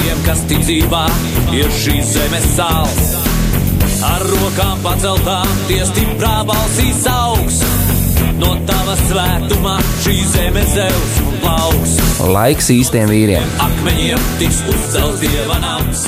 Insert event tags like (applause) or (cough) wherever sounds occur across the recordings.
tiem, kas ticībā ir šīs zemes sāls. Ar rokām paceltām, tie stiprā balsīs augs. No tava svētumā šī zeme zeus un plauks. Laiks īstiem vīriem. Akmeņiem tiks uzcelts dieva nams.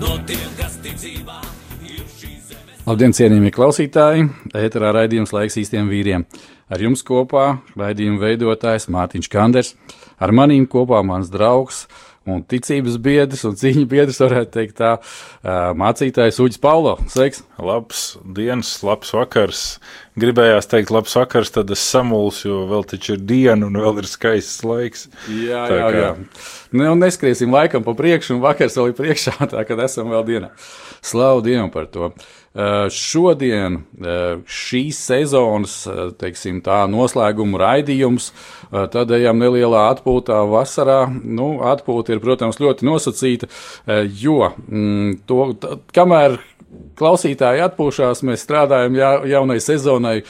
No tiem, kas šīs zemes. Labdien, cienījamie klausītāji! Ēterā raidījums laiks īstiem vīriem. Ar jums kopā raidījuma veidotājs Mārtiņš Kanders, ar manīm kopā mans draugs un ticības biedrs un cīņu biedrs, varētu teikt, tā mācītājs Uģis Paulo. Sveiks! Labs dienas, labs vakars. Gribējās teikt, labs vakars, tad es samulsu, jo vēl taču ir diena un vēl ir skaists laiks. Jā, tā jā, kā... jā. Nu, neskriesim laikam pa priekšu, un vakars vēl ir priekšā, (laughs) tā kad esam vēl dienā. Slavu Dievam par to! Uh, šodien uh, šīs sezonas, uh, teiksim, tā noslēguma raidījums, tad ejam nelielā atpūtā vasarā. Nu, atpūta ir, protams, ļoti nosacīta, jo mm, to, tā, kamēr klausītāji atpūšās, mēs strādājam ja, jaunai sezonai,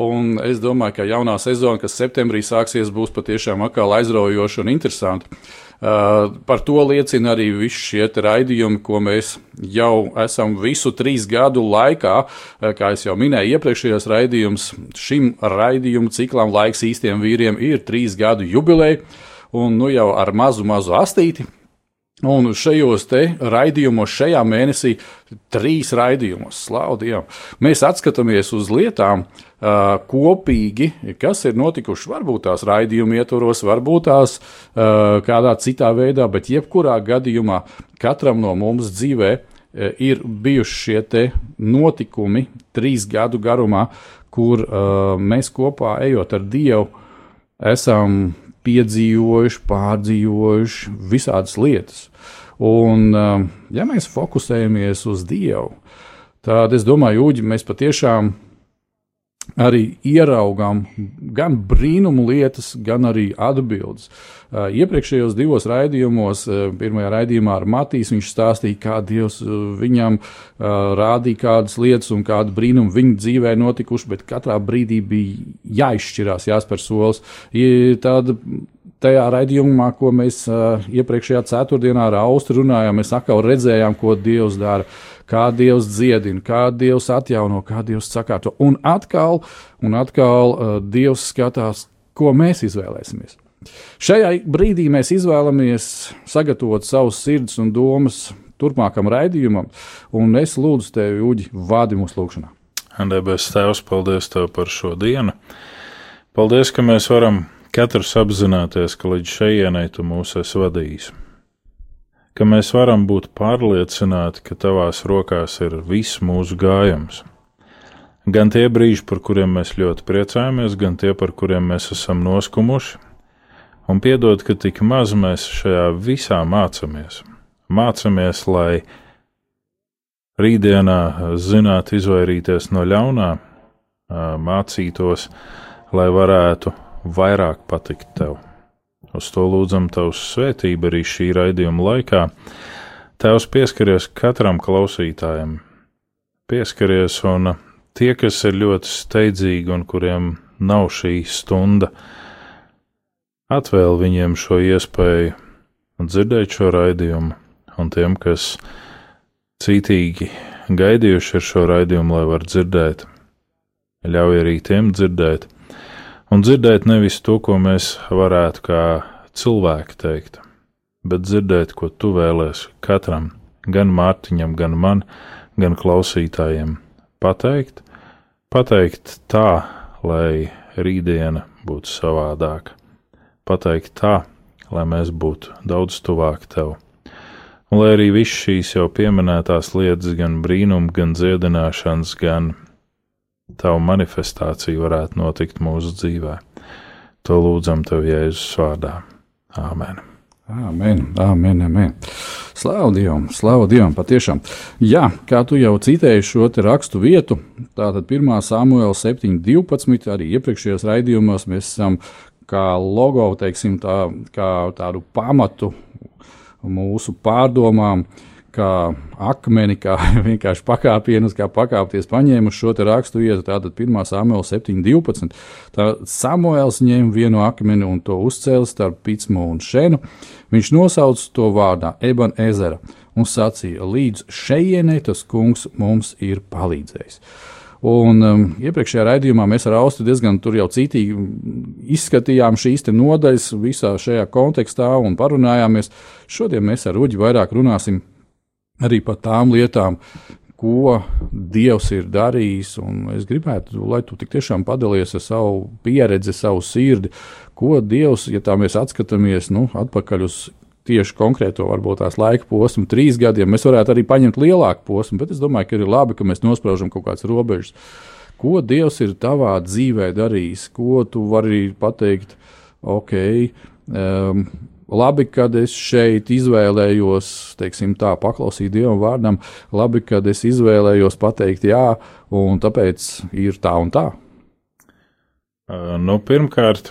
un es domāju, ka jaunā sezona, kas septembrī sāksies, būs patiešām atkal aizraujoša un interesanta. Uh, par to liecina arī visi šie raidījumi, ko mēs jau esam visu trīs gadu laikā, uh, kā jau minēju, iepriekšējos raidījumos. Šim raidījumu ciklam laiks īstiem vīriem ir trīs gadu jubileja, un nu jau ar mazu, mazu astīti Un šajos te raidījumos, šajā mēnesī, trīs raidījumos, slavu Dievam, mēs atskatāmies uz lietām uh, kopīgi, kas ir notikušas varbūt tās raidījuma ietvaros, varbūt tās uh, kādā citā veidā, bet jebkurā gadījumā katram no mums dzīvē uh, ir bijuši šie notikumi trīs gadu garumā, kur uh, mēs kopā ejot ar Dievu esam piedzīvojuši, pārdzīvojuši visādas lietas. Un, um, ja mēs fokusējamies uz Dievu, tad es domāju, Uģi, mēs patiešām arī ieraugām gan brīnumu lietas, gan arī atbildes. Uh, iepriekšējos divos raidījumos, uh, pirmajā raidījumā ar Matīs, viņš stāstīja, kā Dievs uh, viņam rādīja kādas lietas un kādu brīnumu viņa dzīvē notikuši, bet katrā brīdī bija jāizšķirās, jāspēr solis. Tāda tajā raidījumā, ko mēs uh, iepriekšējā ceturtdienā ar Austru runājām, mēs atkal redzējām, ko Dievs dara, kā Dievs dziedina, kā Dievs atjauno, kā Dievs sakārto. Un atkal, un atkal uh, Dievs skatās, ko mēs izvēlēsimies. Šajā brīdī mēs izvēlamies sagatavot savus sirds un domas turpmākam raidījumam, un es lūdzu tevi, Uģi, vādi mūsu lūgšanā. Debes Tēvs, paldies Tev par šo dienu. Paldies, ka mēs varam Katrs apzināties, ka līdz šejienei tu mūs esi vadījis, ka mēs varam būt pārliecināti, ka tavās rokās ir viss mūsu gājums. Gan tie brīži, par kuriem mēs ļoti priecājamies, gan tie, par kuriem mēs esam noskumuši, un piedod, ka tik maz mēs šajā visā mācāmies. Mācāmies, lai rītdienā zinātu izvairīties no ļaunā, mācītos, lai varētu vairāk patikt tev. Uz to lūdzam Tavs svētību arī šī raidījuma laikā. Tēvs pieskaries katram klausītājam, pieskaries un tie, kas ir ļoti steidzīgi un kuriem nav šī stunda, atvēl viņiem šo iespēju dzirdēt šo raidījumu, un tiem, kas cītīgi gaidījuši ar šo raidījumu, lai var dzirdēt, ļauj arī tiem dzirdēt un dzirdēt nevis to, ko mēs varētu kā cilvēki teikt, bet dzirdēt, ko tu vēlēsi katram, gan Mārtiņam, gan man, gan klausītājiem pateikt, pateikt tā, lai rītdiena būtu savādāka, pateikt tā, lai mēs būtu daudz tuvāk tev. Un lai arī viss šīs jau pieminētās lietas, gan brīnums, gan dziedināšanas, gan tavu manifestāciju varētu notikt mūsu dzīvē. To lūdzam tev Jēzus vārdā. Āmen! Amen, amen, amen. Slavu Dievam, slavu Dievam, patiešām. Jā, kā tu jau citēji šo rakstu vietu, tātad 1. Samuēlā 7.12. arī iepriekšējos raidījumos mēs esam kā logo, teiksim, tā, kā tādu pamatu mūsu pārdomām, kā akmeni, kā (laughs) vienkārši pakāpienus, kā pakāpties paņēmuši šo rakstu vietu. Tātad 1. Samuēlā 7.12. Tā Samuēls ņēma vienu akmeni un to uzcēla starp Pitsmu un Šenu. Viņš nosauca to vārdā Eban ezera un sacīja, līdz šejienei tas kungs mums ir palīdzējis. Un um, iepriekšējā raidījumā mēs ar Austu diezgan jau citīgi izskatījām šīs nodaļas visā šajā kontekstā un parunājāmies. Šodien mēs ar Uģi vairāk runāsim arī par tām lietām, ko Dievs ir darījis. Es gribētu, lai tu tiešām padalies ar savu pieredzi, savu sirdi, ko Dievs, ja tā mēs atskatāmies nu, atpakaļ uz tieši konkrēto varbūt tās laika posmu, trīs gadiem. Mēs varētu arī paņemt lielāku posmu, bet es domāju, ka ir labi, ka mēs nospraužam kaut kādas robežas. Ko Dievs ir tavā dzīvē darījis, ko tu vari pateikt, ok, um, labi, kad es šeit izvēlējos, teiksim, tā paklausīt Dievam vārdam, labi, kad es izvēlējos pateikt jā, un tāpēc ir tā un tā. Nu, pirmkārt,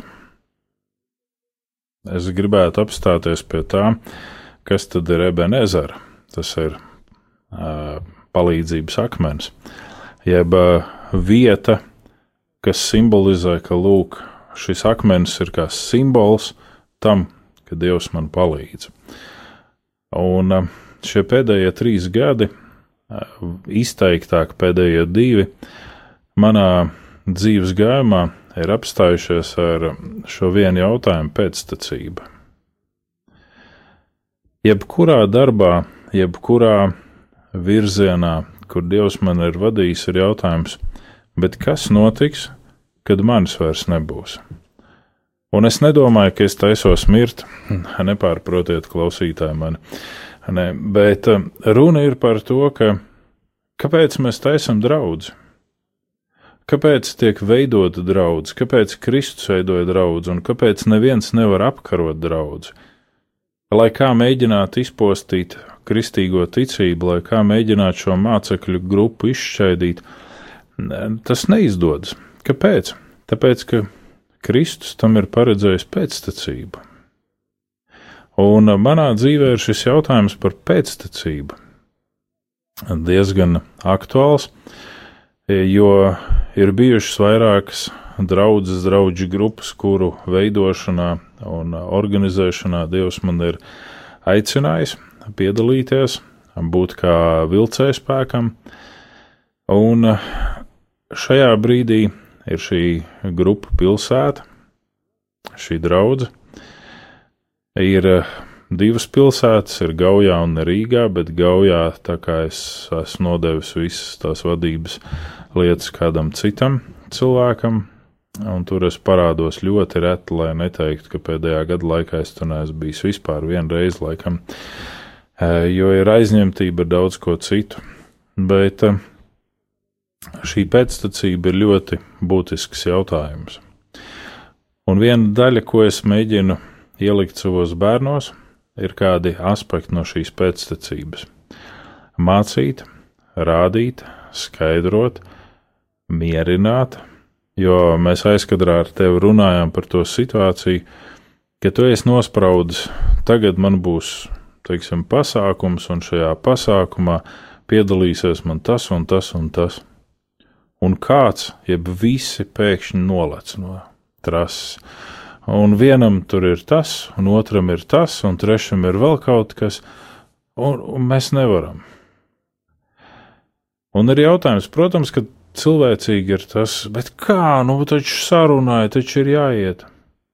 Es gribētu apstāties pie tā, kas tad ir ebenezera. Tas ir uh, palīdzības akmens, jeb uh, vieta, kas simbolizē, ka lūk, šis akmens ir kā simbols tam, ka Dievs man palīdz. Un uh, šie pēdējie trīs gadi, uh, izteiktāk pēdējie divi, manā dzīves gājumā ir apstājušies ar šo vienu jautājumu pēctecība. Jebkurā darbā, jebkurā virzienā, kur Dievs man ir vadījis, ir jautājums, bet kas notiks, kad manis vairs nebūs? Un es nedomāju, ka es taisos mirt, (clears throat) nepārprotiet, klausītāji mani, ne, bet eh, runa ir par to, ka kāpēc mēs taisam draudzi? Kāpēc tiek veidota draudzene, kāpēc Kristus veidoja draugu un kāpēc neviens nevar apkarot draugu? Lai kā mēģinātu izpostīt kristīgo ticību, lai kā mēģinātu šo mācekļu grupu izšķaidīt, tas neizdodas. Kāpēc? Tāpēc, ka Kristus tam ir paredzējis pēctecību. Un manā dzīvē ir šis jautājums par pēctecību diezgan aktuāls, jo ir bijušas vairākas draudzes, draugu grupas, kuru veidošanā un organizēšanā Dievs man ir aicinājis piedalīties, būt kā vilcēju spēkam. Un šajā brīdī ir šī grupa pilsēta, šī draudzene. Ir divas pilsētas, ir Gaujā un Rīgā, bet Gaujā tā kā es esmu nodevis visas tās vadības lietas kādam citam cilvēkam, un tur es parādos ļoti reti, lai neteiktu, ka pēdējā gada laikā es tur neesmu bijis vispār vienreiz, laikam, e, jo ir aizņemtība ar daudz ko citu. Bet e, šī pēctecība ir ļoti būtisks jautājums. Un viena daļa, ko es mēģinu ielikt savos bērnos, ir kādi aspekti no šīs pēctecības. Mācīt, rādīt, skaidrot, mierināt, jo mēs aizkadrā ar tevi runājām par to situāciju, ka tu esi nospraudis, tagad man būs, teiksim, pasākums, un šajā pasākumā piedalīsies man tas un tas un tas. Un kāds, jeb visi pēkšņi nolec no trases. Un vienam tur ir tas, un otram ir tas, un trešam ir vēl kaut kas, un, un mēs nevaram. Un ir jautājums, protams, ka cilvēcīgi ir tas, bet kā, nu, taču sarunāja, taču ir jāiet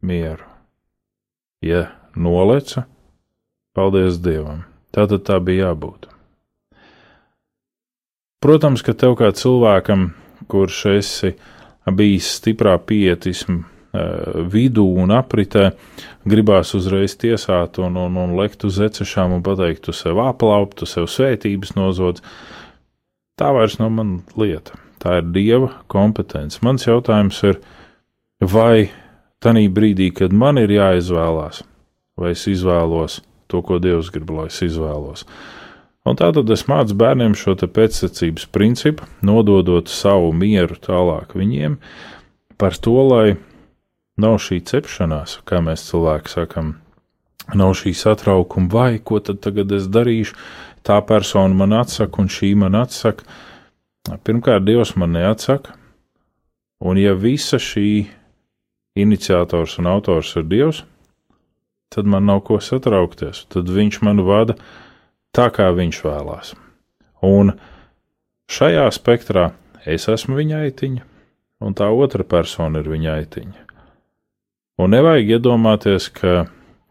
mieru. Ja noleca, paldies Dievam, tā tad tā bija jābūt. Protams, ka tev kā cilvēkam, kurš esi bijis stiprā pietismu eh, vidū un apritē, gribās uzreiz tiesāt un, un, un lekt uz ecešām un pateikt, tu sev aplaupt, tu sev svētības nozodz. Tā vairs nav mana lieta. Tā ir dieva kompetence. Mans jautājums ir, vai tajā brīdī, kad man ir jāizvēlās, vai es izvēlos to, ko Dievs grib, lai es izvēlos. Un tā tad es mācu bērniem šo pēcsacības principu, nododot savu mieru tālāk viņiem par to, lai nav šī cepšanās, kā mēs cilvēki sakam, nav šī satraukuma, vai ko tad tagad es darīšu, tā persona man atsaka un šī man atsaka. Pirmkārt, Dievs man neatsaka, un ja visa šī iniciators un autors ir Dievs, tad man nav ko satraukties. Tad viņš man vada tā, kā viņš vēlās. Un šajā spektrā es esmu viņa aitiņa, un tā otra persona ir viņa aitiņa. Un nevajag iedomāties, ka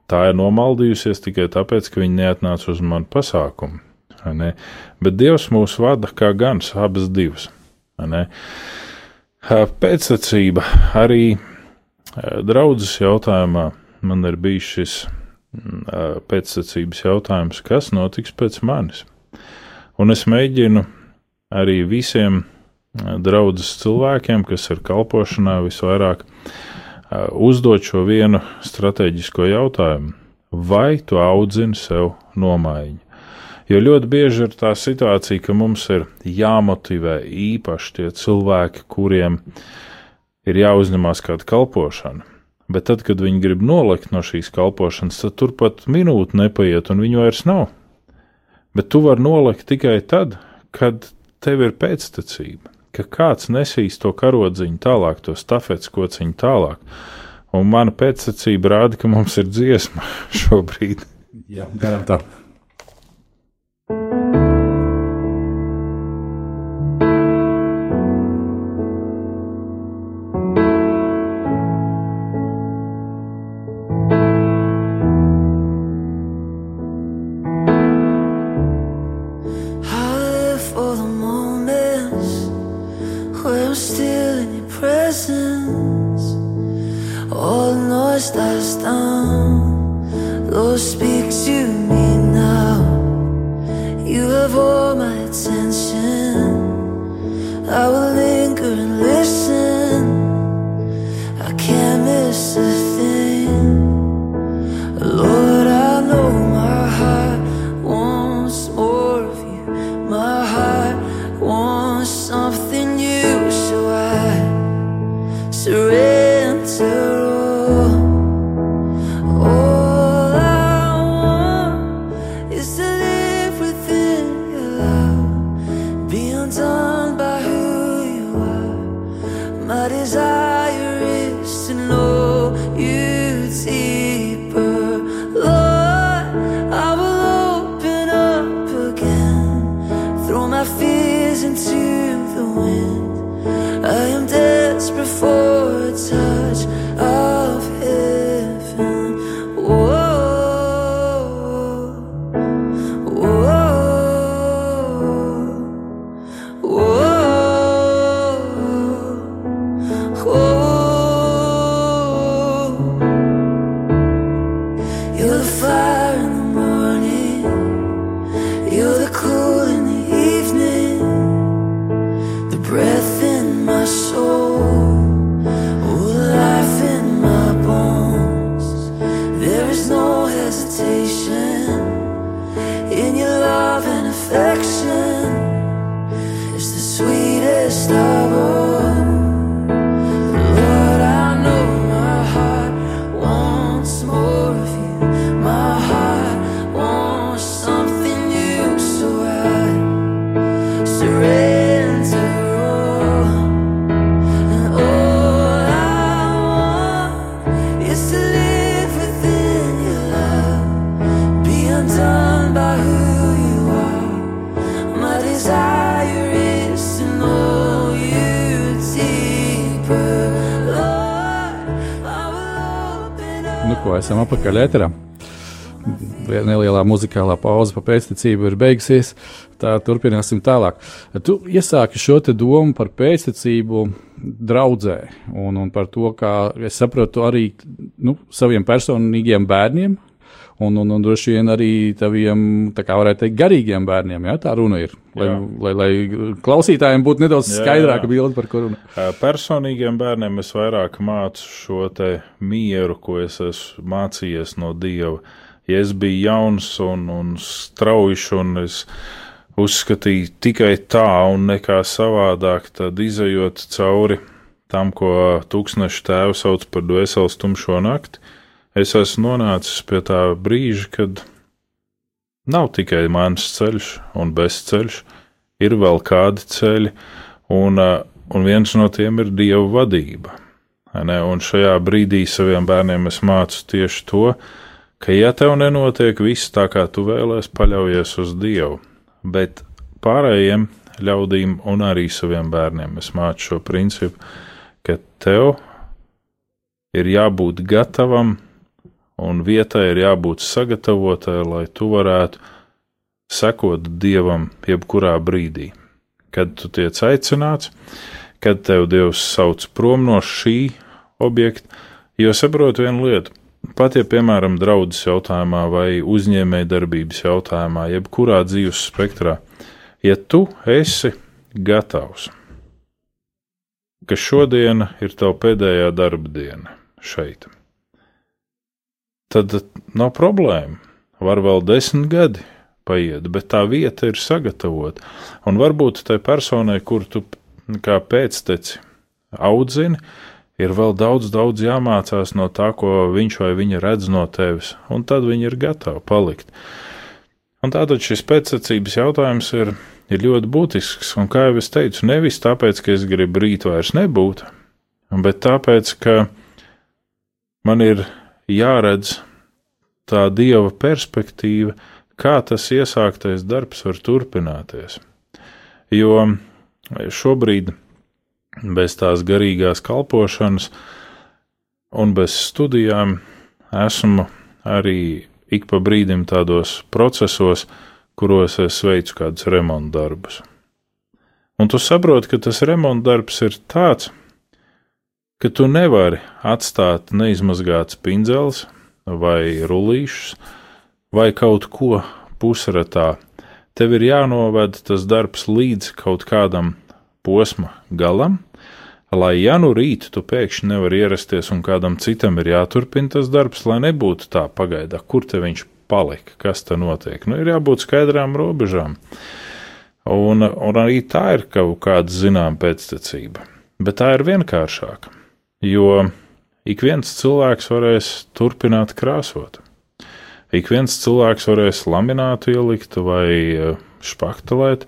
tā ir nomaldījusies tikai tāpēc, ka viņi neatnāca uz manu pasākumu. Ne? Bet Dievs mūs vada kā gans, abas divas. Pēcsacība arī draudzes jautājumā man ir bijis šis pēcsacības jautājums, kas notiks pēc manis. Un es mēģinu arī visiem draudzes cilvēkiem, kas ir kalpošanā visvairāk, uzdot šo vienu strateģisko jautājumu: vai tu audzini sev nomaiņu? Jo ļoti bieži ir tā situācija, ka mums ir jāmotivē īpaši tie cilvēki, kuriem ir jāuzņemās kāda kalpošana. Bet tad, kad viņi grib nolikt no šīs kalpošanas, tad turpat minūte nepaiet, un viņu vairs nav. Bet tu vari nolikt tikai tad, kad tev ir pēctecība, ka kāds nesīs to karodziņu tālāk, to stafetes kociņu tālāk. Un mana pēctecība rāda, ka mums ir dziesma (laughs) šobrīd. Jā, garām tā. Esam apakaļ ēterā. Nelielā muzikālā pauze pa pēctecību ir beigusies. Tā turpināsim tālāk. Tu iesāki šo domu par pēctecību draudzē un, un par to, kā es saprotu arī nu, saviem personīgiem bērniem, un, un, un droši vien arī taviem, tā kā varētu teikt, garīgiem bērniem. Jā, tā runa ir. Lai, jā. lai, lai klausītājiem būtu nedaudz jā, skaidrāka bilde par ko runa. Personīgiem bērniem es vairāk mācu šo mieru, ko es esmu mācījies no Dieva. ja es biju jauns un, un strauji, un es uzskatīju tikai tā un nekā savādāk, tad izējot cauri tam, ko tūkstneša tēvs sauc par dvēseles tumšo nakti, es esmu nonācis pie tā brīža, kad nav tikai mans ceļš un bezceļš, ir vēl kādi ceļi, un, un viens no tiem ir Dieva vadība. Ne? Un šajā brīdī saviem bērniem es mācu tieši to, ka, ja tev nenotiek viss tā, kā tu vēlēsies, paļaujies uz Dievu, bet pārējiem ļaudīm un arī saviem bērniem es mācu šo principu, ka tev ir jābūt gatavam un vietai ir jābūt sagatavotai, lai tu varētu sekot Dievam jebkurā brīdī. Kad tu tiec aicināts, kad tev Dievs sauc prom no šī objekta, jo saprotu vienu lietu. Pat ja, piemēram, draudzes jautājumā vai uzņēmēja darbības jautājumā, jebkurā dzīves spektrā, ja tu esi gatavs, ka šodiena ir tava pēdējā darba diena šeit, tad nav problēma. Var vēl desmit gadi paiet, bet tā vieta ir sagatavota. Un varbūt tai personai, kur tu kā pēcteci audzini, ir vēl daudz, daudz jāmācās no tā, ko viņš vai viņa redz no tevis, un tad viņi ir gatavi palikt. Un tātad šis pēcsacības jautājums ir, ir ļoti būtisks, un kā jau es teicu, nevis tāpēc, ka es gribu rīt vairs nebūt, bet tāpēc, ka man ir jāredz tā dieva perspektīva, kā tas iesāktais darbs var turpināties. Jo šobrīd bez tās garīgās kalpošanas un bez studijām esmu arī ik pa brīdim tādos procesos, kuros es veicu kādus remonta darbus. Un tu saproti, ka tas remonta darbs ir tāds, ka tu nevari atstāt neizmazgāts pindzels vai rullīšus, vai kaut ko pusratā. Tev ir jānoved tas darbs līdz kaut kādam posma galam, lai ja nu rīt tu pēkšņi nevar ierasties un kādam citam ir jāturpina tas darbs, lai nebūtu tā pagaidā, kur te viņš palika, kas te notiek. Nu, ir jābūt skaidrām robežām. Un, un arī tā ir kaut kāda zināma pēctecība. Bet tā ir vienkāršāka, jo ik viens cilvēks varēs turpināt krāsot. Ik viens cilvēks varēs laminātu ielikt vai eh, špaktelēt,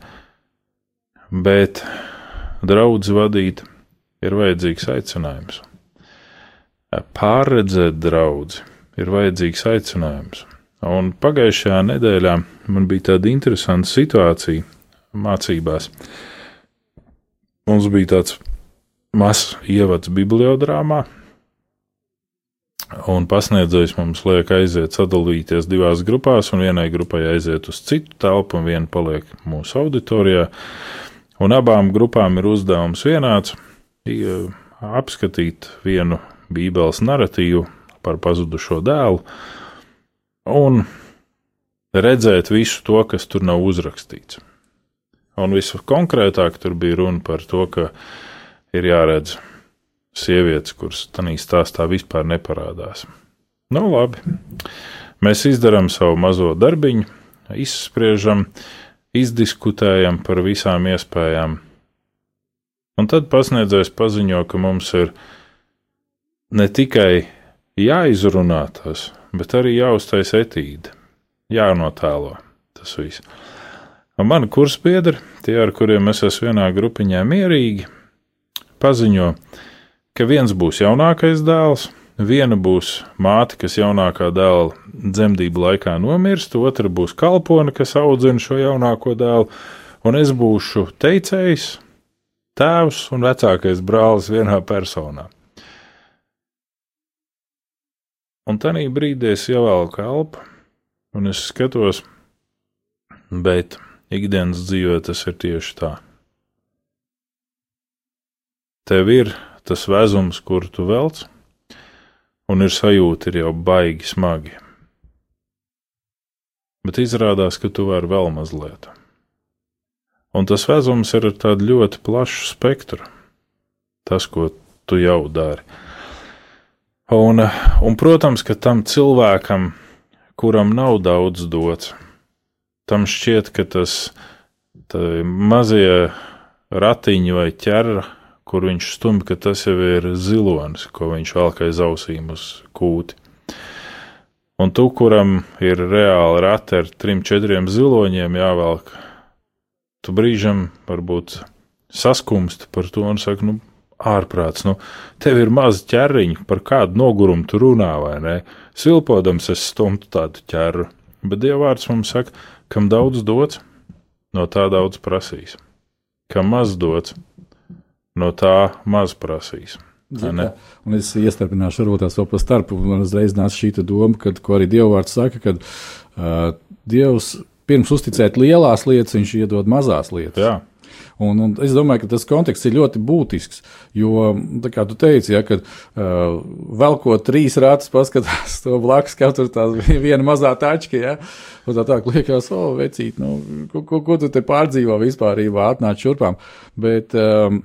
bet draudz vadīt ir vajadzīgs aicinājums. Pārredzēt draudzi ir vajadzīgs aicinājums. Un pagājušajā nedēļā man bija tāda interesanta situācija mācībās. Mums bija tāds mazs ievads bibliodrāmā, Un pasniedzējs mums liek aiziet, sadalīties divās grupās, un vienai grupai aiziet uz citu telpu, un viena paliek mūsu auditorijā. Un abām grupām ir uzdevums vienāds - apskatīt vienu Bībeles narratīvu par pazudušo dēlu un redzēt visu to, kas tur nav uzrakstīts. Un viskonkrētāk tur bija runa par to, ka ir jāredz sievietes, kuras tādā stāstā vispār neparādās. Nu, labi. Mēs izdarām savu mazo darbiņu, izspriežam, izdiskutējam par visām iespējām. Un tad pasniedzējs paziņo, ka mums ir ne tikai jāizrunā tas, bet arī jāuztais etīde, jānotēlo tas viss. Un mani kursbiedri, tie, ar kuriem es esmu vienā grupiņā mierīgi, paziņo, ka viens būs jaunākais dēls, viena būs māte, kas jaunākā dēla dzemdību laikā nomirst, otra būs kalpone, kas audzina šo jaunāko dēlu, un es būšu teicējs, tēvs un vecākais brālis vienā personā. Un tajā brīdī es ievēlu elpu, un es skatos, bet ikdienas dzīvē tas ir tieši tā. Tev ir tas vezums, kur tu velc, un ir sajūta, ir jau baigi smagi. Bet izrādās, ka tu vari vēl mazliet. Un tas vezums ir ar tādu ļoti plašu spektru. Tas, ko tu jau dari. Un, un, protams, ka tam cilvēkam, kuram nav daudz dots, tam šķiet, ka tas mazie ratiņi vai ķerra, kur viņš stumj, ka tas jau ir zilonis, ko viņš velk aiz ausīm uz kūti. Un tu, kuram ir reāli rati ar trim, četriem ziloņiem jāvelk, tu brīžam varbūt saskumst par to un saka, nu, ārprāts, nu, tev ir maz ķēriņu, par kādu nogurumu tu runā, vai ne? Silpodams es stumtu tādu ķēru, bet Dievvvārds mums saka, kam daudz dots, no tā daudz prasīs. Kam maz dots, no tā maz prasīs. Ja, un es iestarpināšu, varbūt tās vēl pa starpu, man uzreiz nāca šī doma, kad, ko arī Dievvvārds saka, kad uh, Dievs pirms uzticēt lielās lietas, viņš iedod mazās lietas. Jā. Un, un es domāju, ka tas konteksts ir ļoti būtisks. Jo, kā tu teici, ja, kad uh, velkot trīs ratus, paskatās to blakus, kā tur tā (laughs) viena mazā tačka, ja, un tā tā liekas, o, oh, vecīt, nu, ko, ko, ko tu te pārdzīvo vispārībā, atnāc šurpām. Bet um,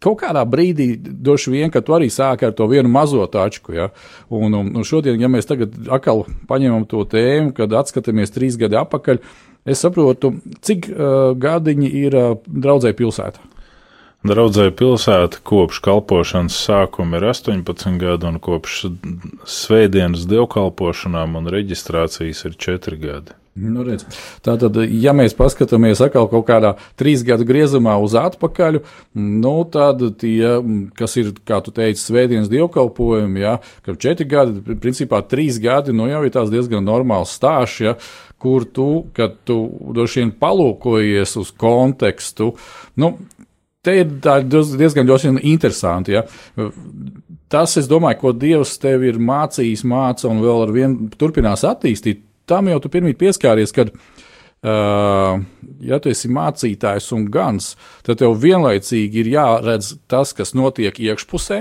kaut kādā brīdī, droši vien, ka tu arī sāki ar to vienu mazo tačku. Ja? Un, un, un šodien, ja mēs tagad atkal paņemam to tēmu, kad atskatāmies trīs gadi atpakaļ, es saprotu, cik uh, gadiņi ir uh, draudzē pilsētā. Draudzēja pilsēta kopš kalpošanas sākuma ir 18 gadi, un kopš svētdienas dievkalpošanām un reģistrācijas ir 4 gadi. Nu, redz. Tātad, ja mēs paskatāmies atkal kaut kādā trīs gadu griezumā uz atpakaļ, nu, tad tie, kas ir, kā tu teici, svētdienas dievkalpojumi, ja, ka četri gadi, principā trīs gadi, nu jau ir tās diezgan normāls stāsts, ja, kur tu, kad tu droši vien palūkojies uz kontekstu, nu, te ir diezgan ļoti interesanti. Ja? Tas, es domāju, ko Dievs tev ir mācījis, māca un vēl ar vienu turpinās attīstīt, tam jau tu pirmie pieskāries, kad Uh, ja tu esi mācītājs un gans, tad tev vienlaicīgi ir jāredz tas, kas notiek iekšpusē,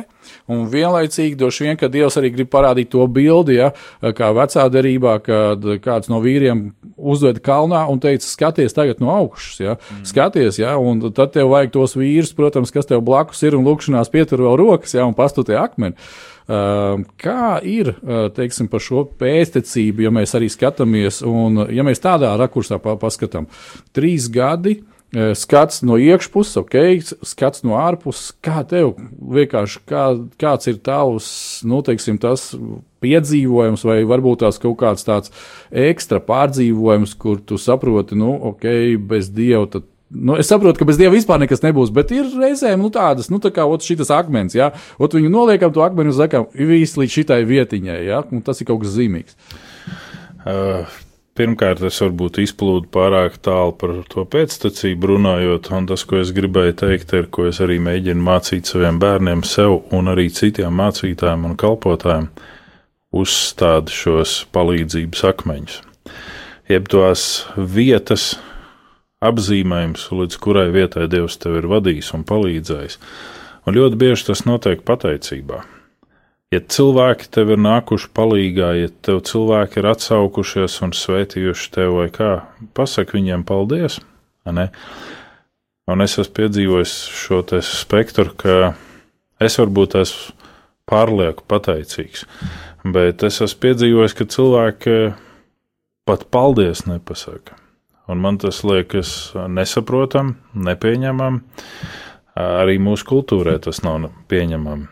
un vienlaicīgi droši vien, ka Dievs arī grib parādīt to bildi, ja, kā vecā derībā, kad kāds no vīriem uzveda kalnā un teica, skaties tagad no augšas, ja, mm. skaties, ja, un tad tev vajag tos vīrus, protams, kas tev blakus ir un lūkšanās pietur vēl rokas, ja, un pastutē akmeni. Ehm, kā ir eh, teiksim, par šo pēstniecību, ja mēs arī skatāmies, un ja mēs tādā rakursā paskatām, trīs gadi. Eh, skats no iekšpuses, ok, skats no ārpuses. Kā tev vienkārši, kā, kāds ir tavs, nu, teiksim, tas piedzīvojums, vai varbūt tās kaut kāds tāds ekstra pārdzīvojums, kur tu saproti, nu, ok, bez dieva, tad Nu, es saprotu, ka bez dieva vispār nekas nebūs, bet ir reizēm nu, tādas, nu, tā kā šis akmens, ja ot viņu noliekam to akmeni un sakām, viss līdz šitai vietiņai, ja, tas ir kaut kas zīmīgs. Uh. Pirmkārt, es varbūt izplūdu pārāk tālu par to pēctecību runājot, un tas, ko es gribēju teikt, ir, ko es arī mēģinu mācīt saviem bērniem, sev un arī citiem mācītājiem un kalpotājiem, uzstāda šos palīdzības akmeņus. Jeb tos vietas, apzīmējums, līdz kurai vietai Dievs tev ir vadījis un palīdzējis. Un ļoti bieži tas notiek pateicībā. Ja cilvēki tev ir nākuši palīgā, ja tev cilvēki ir atsaukušies un svētījuši tev vai kā, pasaki viņiem paldies, ne? Un es esmu piedzīvojis šo spektru, ka es varbūt esmu pārlieku pateicīgs, bet es esmu piedzīvojis, ka cilvēki pat paldies nepasaka. Un man tas liekas nesaprotam, nepieņemam. Arī mūsu kultūrē tas nav pieņemam.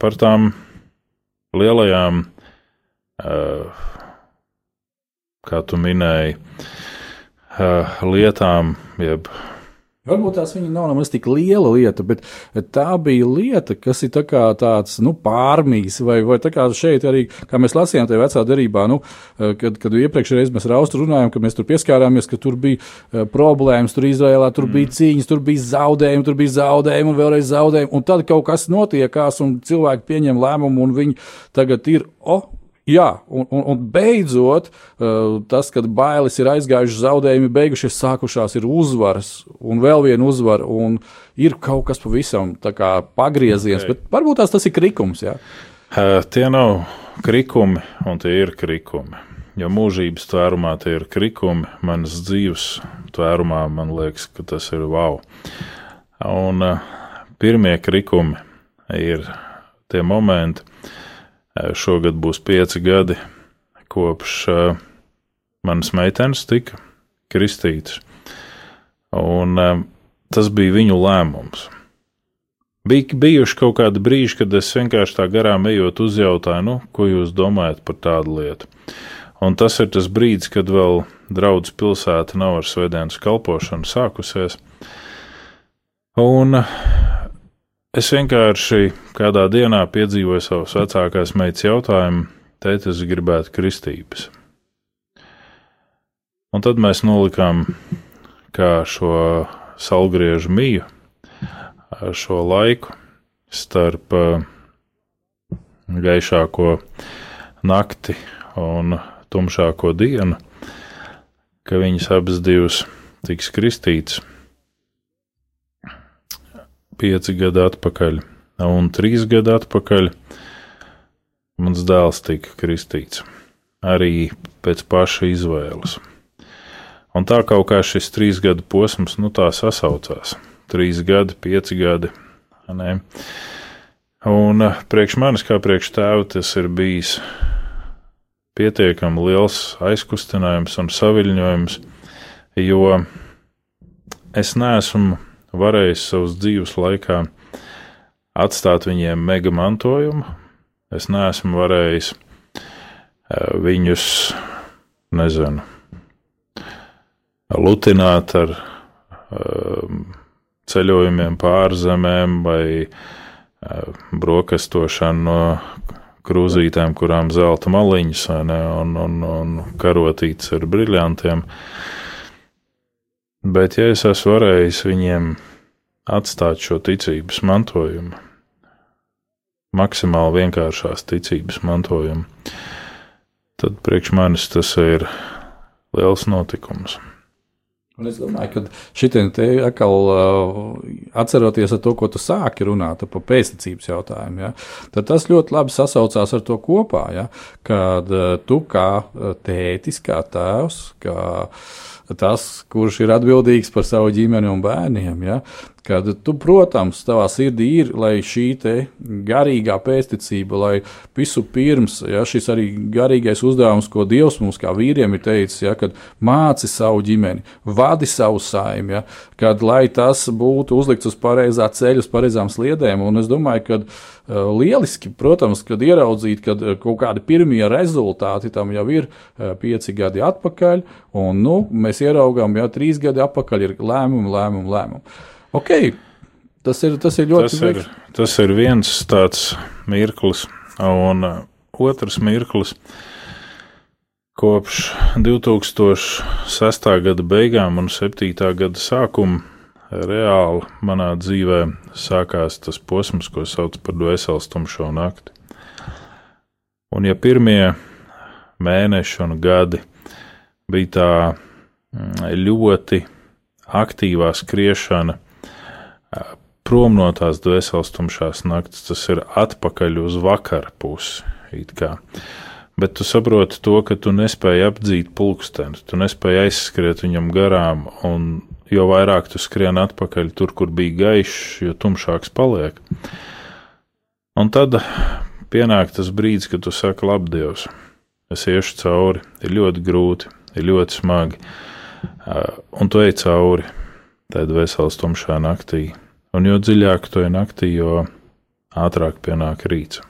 Par tām lielajām, kā tu minēji, lietām, jeb Varbūt tās viņa nav nemaz tik liela lieta, bet tā bija lieta, kas ir tā tāds nu, pārmīs, vai, vai tā kā šeit arī, kā mēs lasījām tajā vecā derībā, nu, kad, kad iepriekšējā reizē mēs ar Austu runājām, ka mēs tur pieskārāmies, ka tur bija uh, problēmas, tur Izrēlā, tur mm. bija cīņas, tur bija zaudējumi, tur bija zaudējumi un vēlreiz zaudējumi, un tad kaut kas notiekās, un cilvēki pieņem lēmumu, un viņi tagad ir, oh, Jā, un, un, un beidzot, uh, tas, kad bailes ir aizgājušas, zaudējumi beigušies, sākušās ir uzvaras, un vēl viena uzvara, un ir kaut kas pavisam pagrieziens, okay. bet varbūt tās tas ir krikums. Jā. Uh, tie nav krikumi, un tie ir krikumi. Jo mūžības tvērumā tie ir krikumi, manas dzīves tvērumā man liekas, ka tas ir wow. Un uh, pirmie krikumi ir tie momenti, Šogad būs pieci gadi, kopš manas meitenes tika kristītas. Un tas bija viņu lēmums. Bija bijuši kaut kādi brīži, kad es vienkārši tā garām ejot, uzjautāju, nu, ko jūs domājat par tādu lietu. Un tas ir tas brīdis, kad vēl draudzes pilsēta nav ar svētdienas kalpošanu sākusies. Un es vienkārši kādā dienā piedzīvoju savas vecākās meitas jautājumu, tēt, es gribētu kristības. Un tad mēs nolikām kā šo salgriežu miju šo laiku starp uh, gaišāko nakti un tumšāko dienu, ka viņas abas divas tiks kristītas pieci gadi atpakaļ, un trīs gadi atpakaļ mans dēls tika kristīts arī pēc paša izvēles. Un tā kaut kā šis trīs gadu posms, nu tā sasaucās trīs gadi, pieci gadi. Ne? Un eh, priekš manis, kā priekš tēva, tas ir bijis pietiekami liels aizkustinājums un saviņojums, jo es neesmu varējis savas dzīves laikā atstāt viņiem mega mantojumu. Es neesmu varējis eh, viņus, nezinu, lutināt ar um, ceļojumiem pāri zemēm vai eh, brokastošanu no krūzītēm, kurām zelta maliņas ne, un, un, un karotītes ar briljantiem. Bet, ja es esmu varējis viņiem atstāt šo ticības mantojumu, maksimāli vienkāršās ticības mantojumu, tad priekš manis tas ir liels notikums. Un es domāju, ka šitiem te atkal uh, atceroties to, ko tu sāki runāt par pēctecības jautājumu, ja, tad tas ļoti labi sasaucās ar to kopā, ja, kad uh, tu kā uh, tētis, kā tēvs, kā tas, kurš ir atbildīgs par savu ģimeni un bērniem, ja, Kad tu, protams, tavā sirdī ir šī garīgā pēsticība, lai visu pirms, ja šis arī garīgais uzdevums, ko Dievs mums kā vīriem ir teicis, ja, kad māci savu ģimeni, vadi savu saimnu, ja, kad lai tas būtu uzlikts uz pareizā ceļa, uz pareizām sliedēm. Un es domāju, ka uh, lieliski, protams, kad ieraudzīt, ka kaut kādi pirmie rezultāti tam jau ir uh, pieci gadi atpakaļ, un nu, mēs ieraugām, ja trīs gadi atpakaļ ir lēmumi, lēmumi, lēmumi. Ok, tas ir, tas ir ļoti tas ir, tas ir viens tāds mirklis, un uh, otrs mirklis. Kopš 2006. gada beigām un 7. gada sākuma reāli manā dzīvē sākās tas posms, ko sauc par dvēseles tumšo nakti. Un ja pirmie mēneši un gadi bija tā mm, ļoti aktīvā skriešana prom no tās dvēseles tumšās naktas, tas ir atpakaļ uz vakara pusi. Bet tu saproti to, ka tu nespēji apdzīt pulksteni, tu nespēji aizskriet viņam garām, un jo vairāk tu skrien atpakaļ tur, kur bija gaišs, jo tumšāks paliek. Un tad pienāk tas brīdis, kad tu saki, labi, Dievs, es iešu cauri, ir ļoti grūti, ir ļoti smagi, un tu ej cauri tajā dvēseles tumšā naktī un jo dziļāk to ir naktī, jo ātrāk pienāk rīts.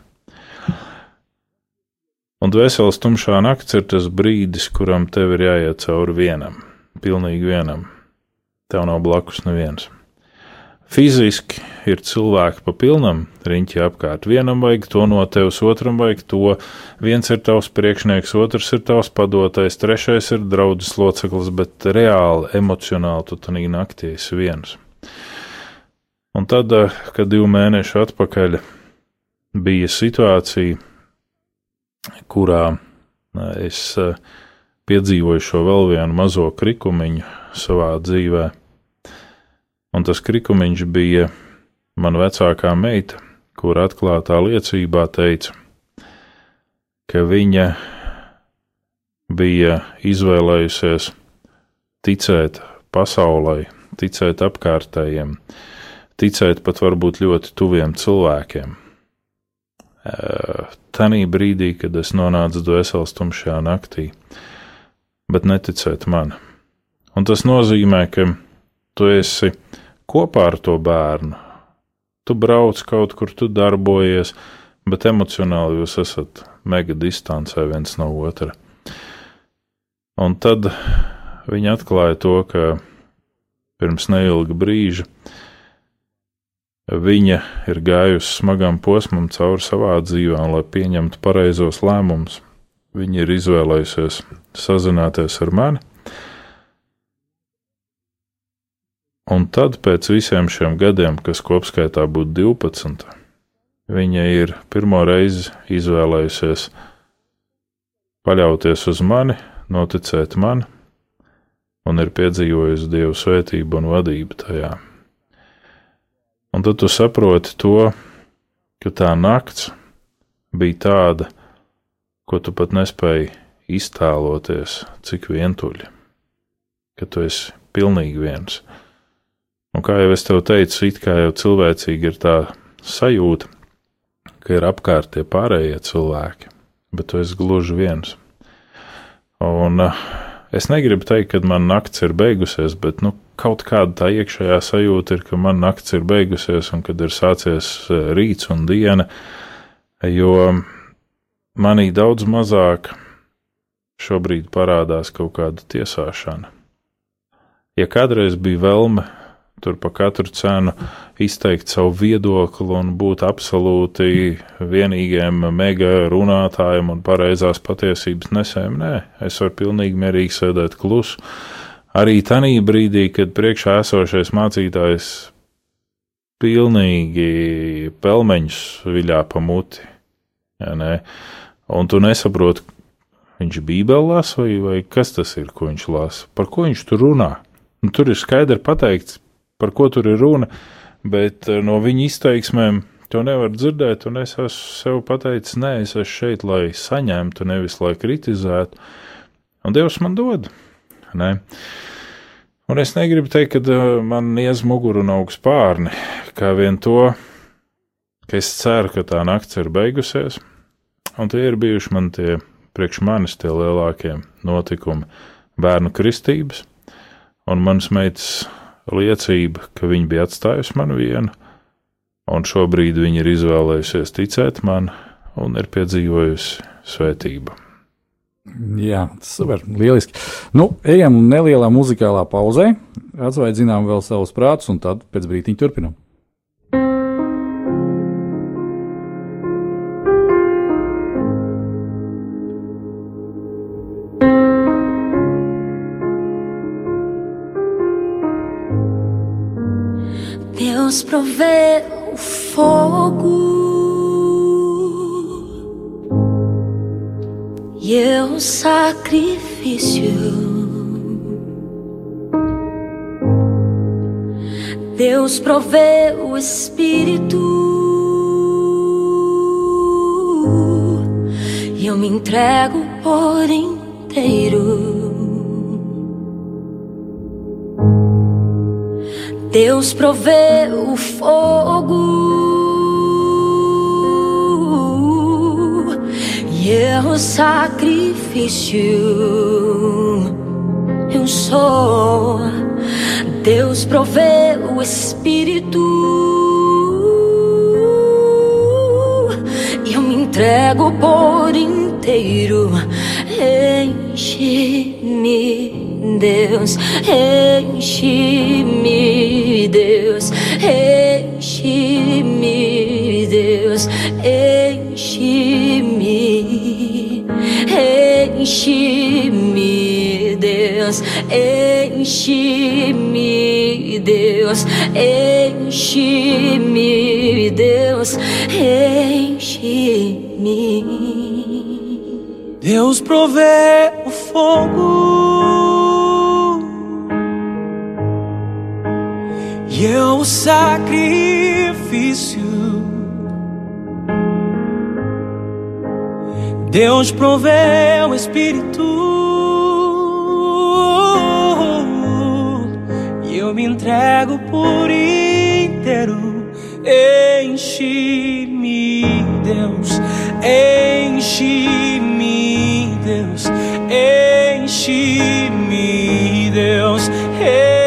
Un dvēseles tumšā naktis ir tas brīdis, kuram tev ir jāiet cauri vienam, pilnīgi vienam. Tev nav blakus neviens. Fiziski ir cilvēki pa pilnam riņķi apkārt. Vienam vajag to no tevis, otram vajag to. Viens ir tavs priekšnieks, otrs ir tavs padotais, trešais ir draudzes loceklis, bet reāli, emocionāli tu tanī naktī esi viens. Un tad, eh, kad divu mēnešu atpakaļ bija situācija, kurā eh, es eh, piedzīvoju šo vēl vienu mazo krikumiņu savā dzīvē, un tas krikumiņš bija mana vecākā meita, kur atklātā liecībā teica, ka viņa bija izvēlējusies ticēt pasaulē, ticēt apkārtējiem, ticēt pat varbūt ļoti tuviem cilvēkiem. Tanī brīdī, kad es nonācu dvēseles tumšajā naktī, bet neticēt man. Un tas nozīmē, ka tu esi kopā ar to bērnu. Tu brauc kaut kur, tu darbojies, bet emocionāli jūs esat mega distancē viens no otra. Un tad viņi atklāja to, ka pirms neilga brīža viņa ir gājusi smagam posmam cauri savā dzīvē, lai pieņemtu pareizos lēmumus, viņa ir izvēlējusies sazināties ar mani. Un tad, pēc visiem šiem gadiem, kas kopskaitā būtu 12, viņa ir pirmo reizi izvēlējusies paļauties uz mani, noticēt man, un ir piedzīvojusi Dievu svētību un vadību tajā. Un tad tu saproti to, ka tā nakts bija tāda, ko tu pat nespēji iztēloties, cik vientuļi, ka tu esi pilnīgi viens. Un kā jau es tev teicu, it kā jau cilvēcīgi ir tā sajūta, ka ir apkārt tie pārējie cilvēki, bet tu esi gluži viens. Un uh, es negribu teikt, ka man nakts ir beigusies, bet nu, kaut kāda tā iekšējā sajūta ir, ka man nakts ir beigusies un kad ir sācies uh, rīts un diena, jo manī daudz mazāk šobrīd parādās kaut kāda tiesāšana. Ja kādreiz bija vēlme tur pa katru cenu izteikt savu viedokli un būt absolūti vienīgiem mega runātājiem un pareizās patiesības nesējiem. Nē, es varu pilnīgi mierīgi sēdēt klusu. Arī tajā brīdī, kad priekšā esošais mācītājs pilnīgi pelmeņus viļā pa muti, ja ne? un tu nesaproti, viņš bībeli lasa vai, vai kas tas ir, ko viņš lasa, par ko viņš tur runā. Un tur ir skaidri pateikts, par ko tur ir runa, bet eh, no viņa izteiksmēm to nevar dzirdēt, un es esmu sev pateicis, nē, es esmu šeit, lai saņemtu, nevis lai kritizētu, un Dievs man dod. Ne? Un es negribu teikt, ka eh, man iez muguru un augsts pārni, kā vien to, ka es ceru, ka tā nakts ir beigusies, un tie ir bijuši man tie priekš manis tie lielākie notikumi - bērnu kristības, un manas meitas liecība, ka viņa bija atstājusi mani vienu, un šobrīd viņa ir izvēlējusies ticēt man un ir piedzīvojusi svētību. Jā, super, lieliski. Nu, ejam nelielā muzikālā pauzē, atsvaidzinām vēl savus prātus, un tad pēc brīdiņa turpinām. Deus provê o fogo eu sacrifício. Deus provê o Espírito e eu me entrego por inteiro. Deus provê o fogo e eu sacrifício. Eu sou. Deus provê o Espírito e eu me entrego por inteiro. Enche-me Deus, enche-me, Deus, enche-me, Deus, enche-me, enche-me, Deus, enche-me, Deus, enche-me, Deus, enche-me. Deus provê o fogo e eu o sacrifício. Deus provê o Espírito. E eu me entrego por inteiro. Enche-me Deus, enche-me, Deus, enche-me, Deus, enche-me,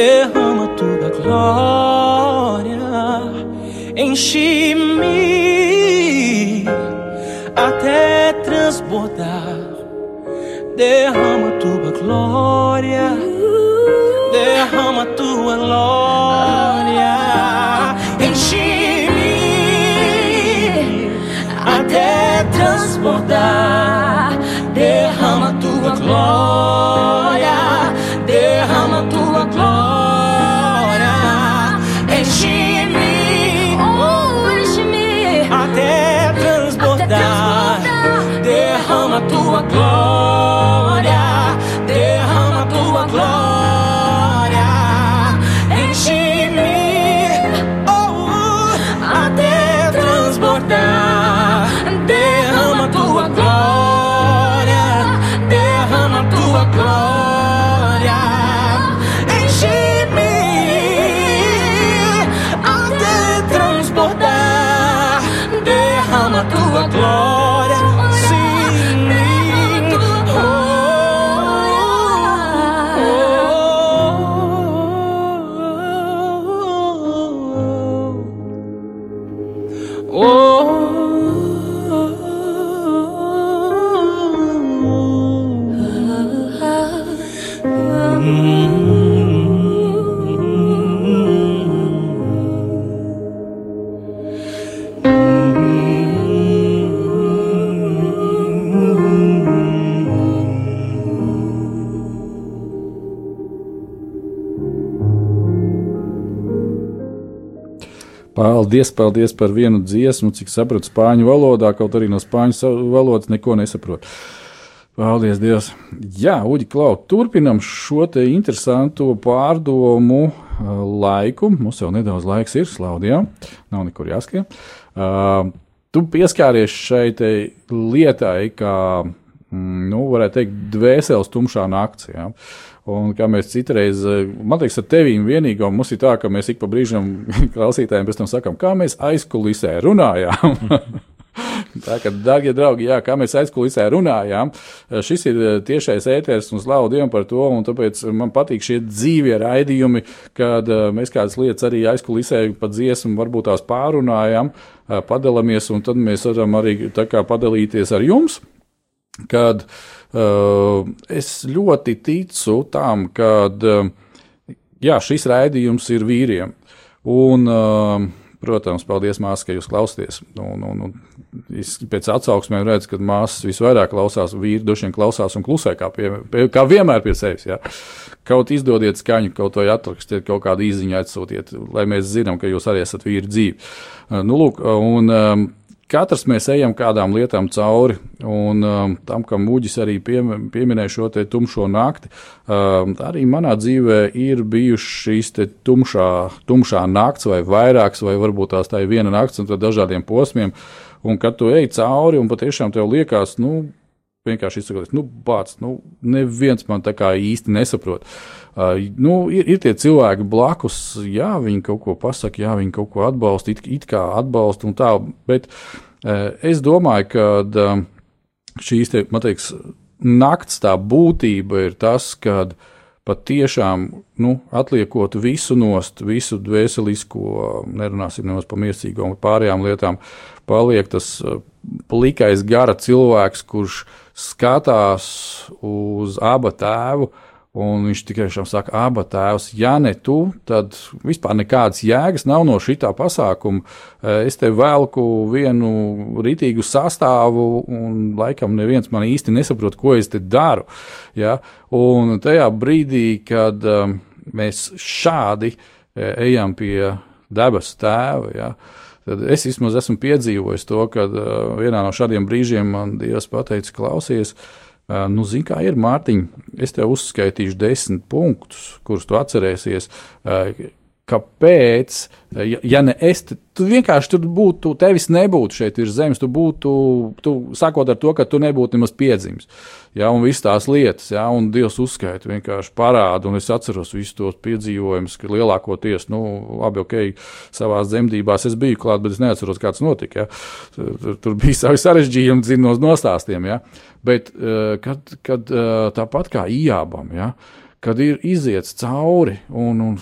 derrama tua glória. Enche-me até transbordar. Derrama tua glória, derrama tua glória. Enche-me até transbordar. Derrama tua glória, Paldies, paldies par vienu dziesmu, cik sapratu spāņu valodā, kaut arī no spāņu valodas neko nesaprotu. Paldies, Dievs. Jā, Uģi, Klau, turpinam šo te interesanto pārdomu uh, laiku. Mums jau nedaudz laiks ir, Slaudijā, nav nekur jāskrien. Uh, tu pieskāries šai lietai, kā, mm, nu, varētu teikt, dvēseles tumšā nakts. Ja? Un kā mēs citreiz, eh, man liekas, ar tevi vienīgo mums ir tā, ka mēs ik pa brīžam (laughs) klausītājiem pēc tam sakām, kā mēs aizkulisē runājām. (laughs) Tā kā, darbie draugi, jā, kā mēs aizkulisē runājām, eh, šis ir eh, tiešais ēteris un slavu Dievam par to, tāpēc man patīk šie dzīvie raidījumi, kad mēs kādas lietas arī aizkulisē pa dziesmu varbūt tās pārunājam, eh, padalāmies, un tad mēs varam arī padalīties ar jums kad uh, es ļoti ticu tam, ka jā, šis raidījums ir vīriem. Un, uh, protams, paldies, māsas, ka jūs klausāties. Un, un, un, es pēc atsauksmēm redzu, ka māsas visvairāk klausās, vīri droši vien klausās un klusē, kā, pie, pie, kā vienmēr pie sevis. Jā. Kaut izdodiet skaņu, kaut vai atrakstiet, kaut kādu īziņu atsūtiet, lai mēs zinām, ka jūs arī esat vīri dzīvi. Nu, lūk, un, Katrs mēs ejam kādām lietām cauri, un um, tam, kam mūģis arī pie, pieminēja šo tumšo nakti, um, arī manā dzīvē ir bijušas šīs tumšā, tumšā nakts vai vairākas, vai varbūt tās tā ir viena nakts un tad dažādiem posmiem, un kad tu ej cauri un patiešām tev liekas, nu, vienkārši izsakoties, nu, bāc, nu, neviens man tā kā īsti nesaprot. Uh, nu, ir, ir tie cilvēki blakus, jā, viņi kaut ko pasaka, jā, viņi kaut ko atbalsta, it, it kā atbalsta un tā, bet es domāju, ka šīs te, man teiks, nakts tā būtība ir tas, kad pat tiešām nu, atliekot visu nost, visu dvēselisko, nerunāsim nemaz par miesīgo un pārējām lietām, paliek tas plikais gara cilvēks, kurš skatās uz abu tēvu. Un viņš tikai šam saka, abi tēvs, ja ne tu, tad vispār nekādas jēgas nav no šī pasākuma. Eh, es te velku vienu rītīgu sastāvu, un laikam neviens man īsti nesaprot, ko es te daru. Ja? Un tajā brīdī, kad um, mēs šādi ejam pie debesu tēva, ja? tad es vismaz esmu piedzīvojis to, ka uh, vienā no šādiem brīžiem man Dievs pateica, klausies, uh, Nu, zini, kā ir Mārtiņa. Es tev uzskaitīšu desmit punktus, kurus tu atcerēsies. Kāpēc? Ja, ja ne es, tad tu vienkārši tur būtu, tevis nebūtu šeit virs zemes. Tu būtu, tu, sākot ar to, ka tu nebūtu nemaz piedzimis. Ja, un visas tās lietas, ja, un Dievs uzskaita, vienkārši parāda, un es atceros visus tos piedzīvojumus, ka lielākoties, nu, labi, ok, savā dzemdībās es biju klāt, bet es neatceros, kāds notika. Ja. Tur, tur bija savi sarežģījumi, zinos nostāstiem. Ja. Bet, eh, kad, kad eh, tāpat kā ījābam, ja, kad ir iziets cauri un, un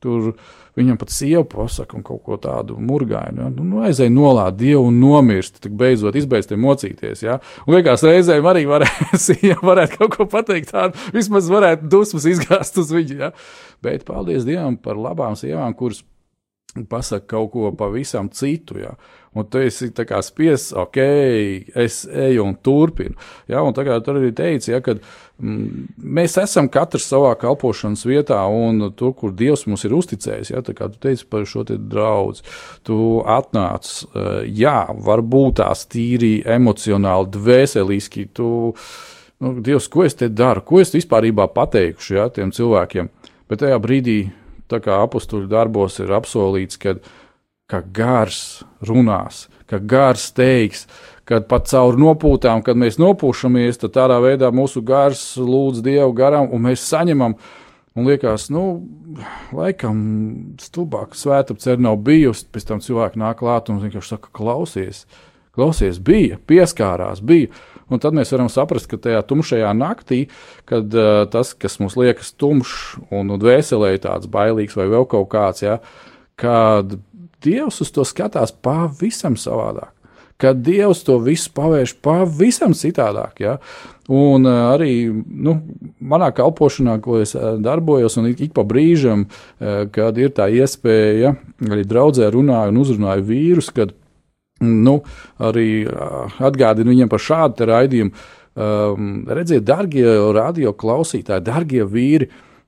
tur viņam pat sieva pasaka un kaut ko tādu murgainu. Ja? Nu, nu, aizēj nolādēt Dievu un nomirst, tad beidzot izbeigts mocīties. Ja? Un liekas, reizēm arī varētu, (laughs) ja varētu kaut ko pateikt tādu, vismaz varētu dusmas izgāzt uz viņu. Ja? Bet paldies Dievam par labām sievām, kuras pasaka kaut ko pavisam citu. Ja? Un tu esi spiests, ok, es eju un turpinu. Ja? Un tagad tur arī teica, ja, ka mm, mēs esam katrs savā kalpošanas vietā, un tur, kur Dievs mums ir uzticējis, ja, kā tu teici par šo te draudz, tu atnāc, uh, jā, varbūt tās tīri emocionāli, dvēseliski, tu, nu, Dievs, ko es te daru, ko es vispār pateikšu ja, tiem cilvēkiem, bet tajā brīdī tā kā apakstuļu darbos ir apsolīts, ka, ka gars runās, ka gars teiks, kad pat caur nopūtām, kad mēs nopūšamies, tad tādā veidā mūsu gars lūdz Dievu garam, un mēs saņemam. Un liekas, nu, laikam, stulbāk svētapceļa nav bijusi. Pēc tam cilvēki nāk klāt un vienkārši saka, klausies, klausies, bija, pieskārās, bija. Un tad mēs varam saprast, ka tajā tumšajā naktī, kad uh, tas, kas mums liekas tumšs un, un dvēselē tāds bailīgs vai vēl kaut kāds, ja, kad Dievs uz to skatās pavisam savādāk. Kad Dievs to visu pavērš pavisam citādāk. Ja? Un uh, arī nu, manā kalpošanā, ko es uh, darbojos, un ik, pa brīžam, uh, kad ir tā iespēja, arī draudzē runāju un uzrunāju vīrus, kad nu, arī atgādinu viņiem par šādu raidījumu. Um, redziet, darbie radio klausītāji, darbie vīri,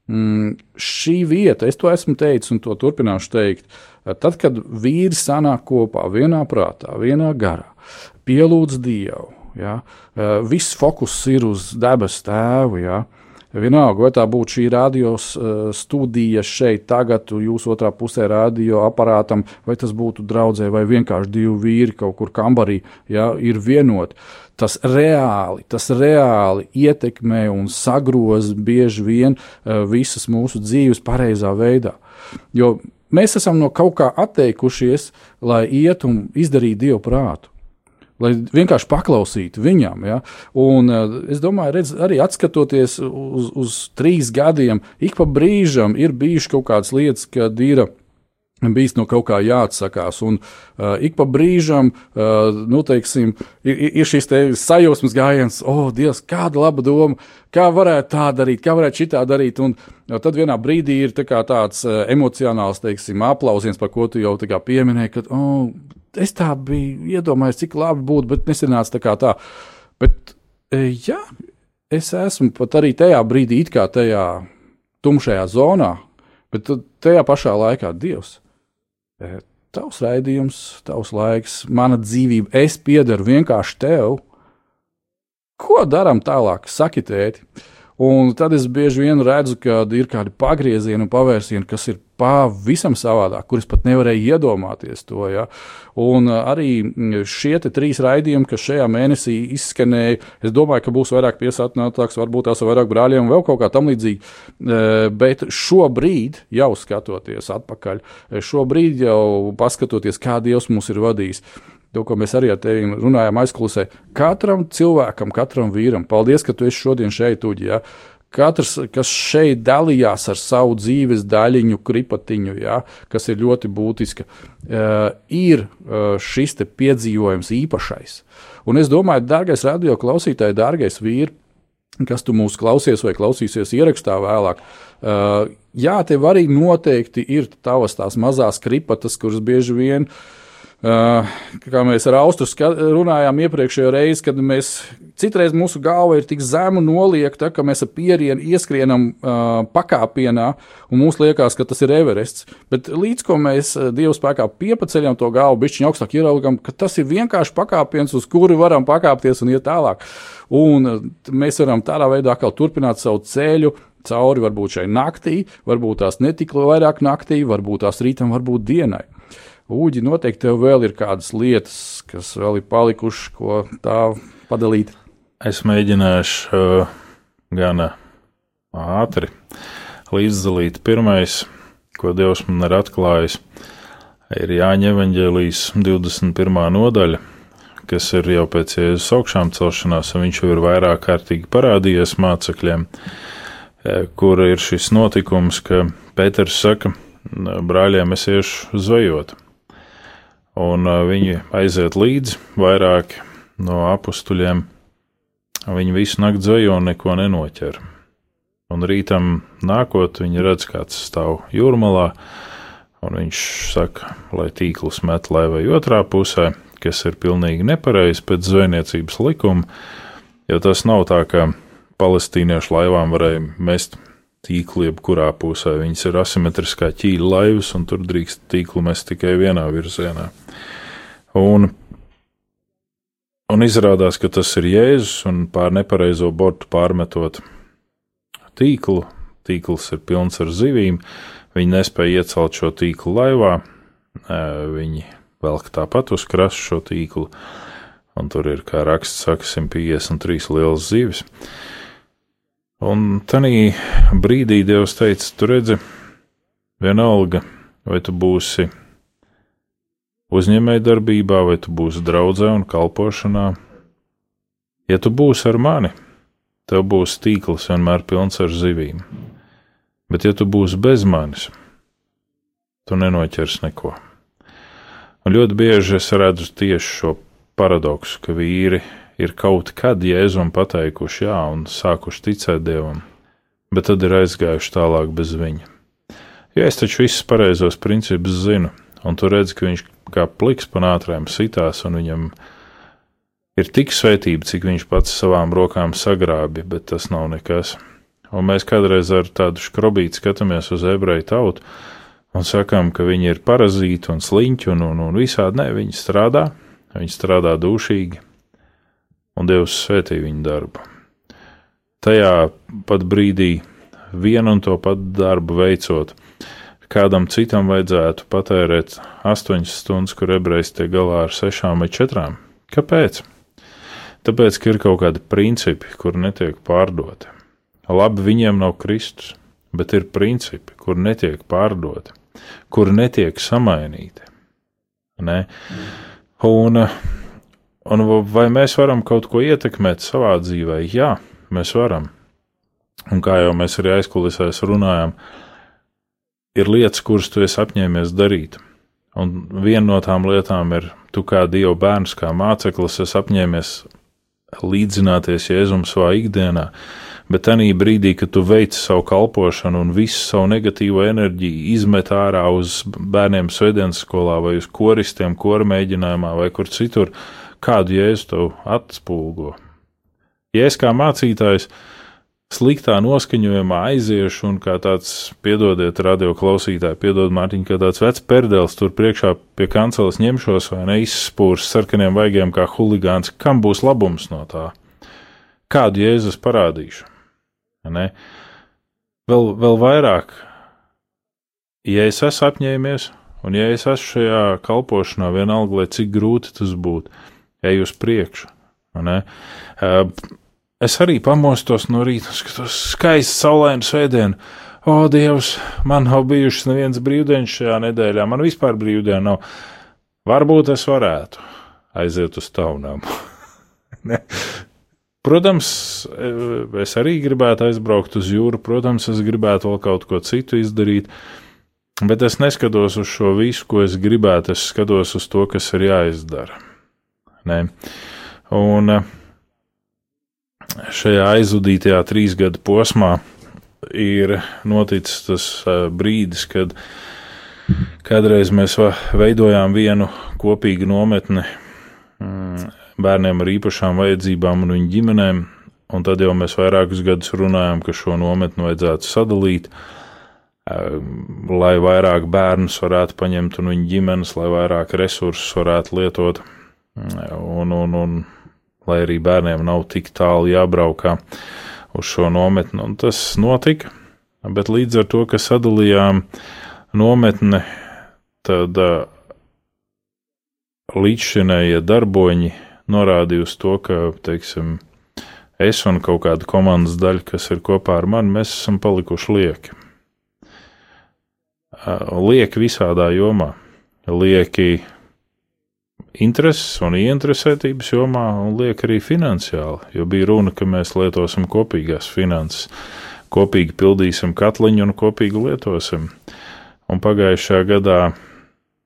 mm, šī vieta, es to esmu teicis un to turpināšu teikt. Tad, kad vīri sanāk kopā, vienā prātā, vienā garā, pielūdz Dievu, ja, viss fokus ir uz debesu tēvu. Ja, Vienalga, vai tā būtu šī radio uh, studija šeit, tagad, jūsu otrā pusē radio aparātam, vai tas būtu draudzē, vai vienkārši divi vīri kaut kur kambarī, ja, ir vienoti. Tas reāli, tas reāli ietekmē un sagroza bieži vien uh, visas mūsu dzīves pareizā veidā. Jo mēs esam no kaut kā atteikušies, lai iet un izdarītu dievu prātu lai vienkārši paklausītu viņam. Ja? Un, uh, es domāju, redz, arī skatoties uz, uz trīs gadiem, ik pa brīžam ir bijušas kaut kādas lietas, kad ir bijis no kaut kā jāatsakās. Un uh, ik pa brīžam, uh, nu, teiksim, ir, ir šis te sajūsmas gājiens, o, oh, Dievs, kāda laba doma, kā varētu tā darīt, kā varētu šitā darīt. Un uh, tad vienā brīdī ir tā tāds uh, emocionāls, teiksim, aplausiens, par ko tu jau pieminēji, ka, oh, es tā biju iedomājies, cik labi būtu, bet nesenāca tā kā tā. Bet, e, jā, es esmu pat arī tajā brīdī, it kā tajā tumšajā zonā, bet tajā pašā laikā Dievs. E, tavs raidījums, tavs laiks, mana dzīvība, es piedaru vienkārši tev. Ko darām tālāk? Saki, tēti. Un tad es bieži vien redzu, ka ir kādi pagriezieni un pavērsieni, kas ir pavisam savādāk, kurus pat nevarēja iedomāties to. Ja? Un uh, arī šie trīs raidījumi, kas šajā mēnesī izskanēja, es domāju, ka būs vairāk piesātinātāks, varbūt tās vairāk brāļiem un vēl kaut kā tam līdzīga. Uh, bet šobrīd, jau skatoties atpakaļ, šobrīd jau paskatoties, kā Dievs mūs ir vadījis. To, ko mēs arī ar tevi runājām aizklusē, katram cilvēkam, katram vīram, paldies, ka tu esi šodien šeit, Uģi. Ja? katrs, kas šeit dalījās ar savu dzīves daļiņu, kripatiņu, ja, kas ir ļoti būtiska, uh, ir uh, šis piedzīvojums īpašais. Un es domāju, dārgais radio klausītāji, dārgais vīri, kas tu mūs klausies vai klausīsies ierakstā vēlāk. Uh, jā, tev arī noteikti ir tavas tās mazās kripatas, kuras bieži vien Uh, kā mēs ar Austu runājām iepriekšējo reizi, kad mēs citreiz mūsu galva ir tik zemu noliekta, ka mēs ar pierienu ieskrienam uh, pakāpienā, un mums liekas, ka tas ir Everests. Bet līdz ko mēs uh, Dieva spēkā piepaceļam to galvu, bišķiņu augstāk ieraugam, ka tas ir vienkārši pakāpiens, uz kuru varam pakāpties un iet tālāk. Un mēs varam tādā veidā atkal turpināt savu ceļu, cauri varbūt šai naktī, varbūt tās netika vairāk naktī, varbūt tās rītam, varbūt dienai. Uģi, noteikti tev vēl ir kādas lietas, kas vēl ir palikušas, ko tā padalīt. Es mēģināšu uh, gan uh, ātri līdzdalīt. Pirmais, ko Dievs man ir atklājis, ir Jāņa Evanģēlijas 21. nodaļa, kas ir jau pēc Jēzus augšām celšanās, un viņš jau ir vairāk kārtīgi parādījies mācekļiem, eh, kur ir šis notikums, ka Pēters saka, brāļiem, es iešu zvejot un viņi aiziet līdzi vairāki no apstuļiem. Viņi visu nakti dzējo un neko nenoķer. Un rītam nākot, viņi redz, kāds stāv jūrmalā, un viņš saka, lai tīklus met laivai otrā pusē, kas ir pilnīgi nepareizi pēc zvejniecības likuma, jo tas nav tā, ka palestīniešu laivām varēja mest tīkli, jebkurā pusē. Viņas ir asimetriskā ķīļa laivas, un tur drīkst tīklu mest tikai vienā virzienā. Un, un izrādās, ka tas ir Jēzus, un pār nepareizo bortu pārmetot tīklu. Tīkls ir pilns ar zivīm. Viņi nespēja iecelt šo tīklu laivā. Viņi velk tāpat uz krasta šo tīklu, un tur ir, kā raksts saka, 153 lielas zivis. Un tajā brīdī Dievs teica, tu redzi, vienalga, vai tu būsi uzņēmējdarbībā, vai tu būsi draudzē un kalpošanā. Ja tu būsi ar mani, tev būs tīkls vienmēr pilns ar zivīm. Bet, ja tu būsi bez manis, tu nenoķers neko. Un ļoti bieži es redzu tieši šo paradoksu, ka vīri ir kaut kad jēzum pateikuši jā un sākuši ticēt dievam, bet tad ir aizgājuši tālāk bez viņa. Jo es taču visus pareizos principus zinu, un tu redzi, ka viņš kā pliks pa nātrēm sitās, un viņam ir tik svētība, cik viņš pats savām rokām sagrābja, bet tas nav nekas. Un mēs kādreiz ar tādu skrobīti skatāmies uz ebreju tautu un sakām, ka viņi ir parazīti un sliņķi un, un, un visādi. Nē, viņi strādā, viņi strādā dušīgi, un Dievs svētī viņu darbu. Tajā pat brīdī vienu un to pat darbu veicot, kādam citam vajadzētu patērēt 8 stundas, kur ebrejs tiek galā ar 6 vai 4. Kāpēc? Tāpēc, ka ir kaut kādi principi, kur netiek pārdoti. Labi, viņiem nav Kristus, bet ir principi, kur netiek pārdoti, kur netiek samainīti. Ne? Un Un vai mēs varam kaut ko ietekmēt savā dzīvē? Jā, mēs varam. Un kā jau mēs arī aizkulisēs runājam, ir lietas, kuras tu esi apņēmies darīt. Un viena no tām lietām ir, tu kā Dieva bērns, kā māceklis, esi apņēmies līdzināties Jēzum savā ikdienā, bet tajā brīdī, kad tu veici savu kalpošanu un visu savu negatīvo enerģiju izmet ārā uz bērniem svētdienas skolā vai uz koristiem, kora mēģinājumā vai kur citur, kādu jēzu tev atspūgo. Ja es kā mācītājs sliktā noskaņojumā aiziešu un kā tāds, piedodiet, radio klausītāji, piedod Mārtiņ, kā tāds vecs perdels tur priekšā pie kanceles ņemšos vai neizspūrs sarkaniem vaigiem kā huligāns, kam būs labums no tā? Kādu jēzus parādīšu? Ne? Vēl, vēl vairāk, ja es esmu apņēmies, un ja es esmu šajā kalpošanā, vienalga, lai cik grūti tas būtu, ej uz priekšu. Es arī pamostos no rīta, skatos skaistu saulainu svētdienu. O, Dievs, man nav bijušas nevienas brīvdienas šajā nedēļā, man vispār brīvdiena nav. Varbūt es varētu aiziet uz taunām. (laughs) Protams, es arī gribētu aizbraukt uz jūru, protams, es gribētu vēl kaut ko citu izdarīt, bet es neskatos uz šo visu, ko es gribētu, es skatos uz to, kas ir jāizdara. Nē. Un šajā aizvadītajā trīs gadu posmā ir noticis tas brīdis, kad kādreiz mēs veidojām vienu kopīgu nometni mm, bērniem ar īpašām vajadzībām un viņu ģimenēm, un tad jau mēs vairākus gadus runājām, ka šo nometni vajadzētu sadalīt, lai vairāk bērnus varētu paņemt un viņu ģimenes, lai vairāk resursus varētu lietot, un, un, un lai arī bērniem nav tik tālu jābraukā uz šo nometni, un tas notika, bet līdz ar to, ka sadalījām nometni, tad līdzšinējie darboņi norādīja uz to, ka, teiksim, es un kaut kāda komandas daļa, kas ir kopā ar mani, mēs esam palikuši lieki. Lieki visādā jomā. Lieki intereses un ieinteresētības jomā, un liek arī finansiāli, jo bija runa, ka mēs lietosim kopīgās finanses, kopīgi pildīsim katliņu un kopīgi lietosim. Un pagājušajā gadā,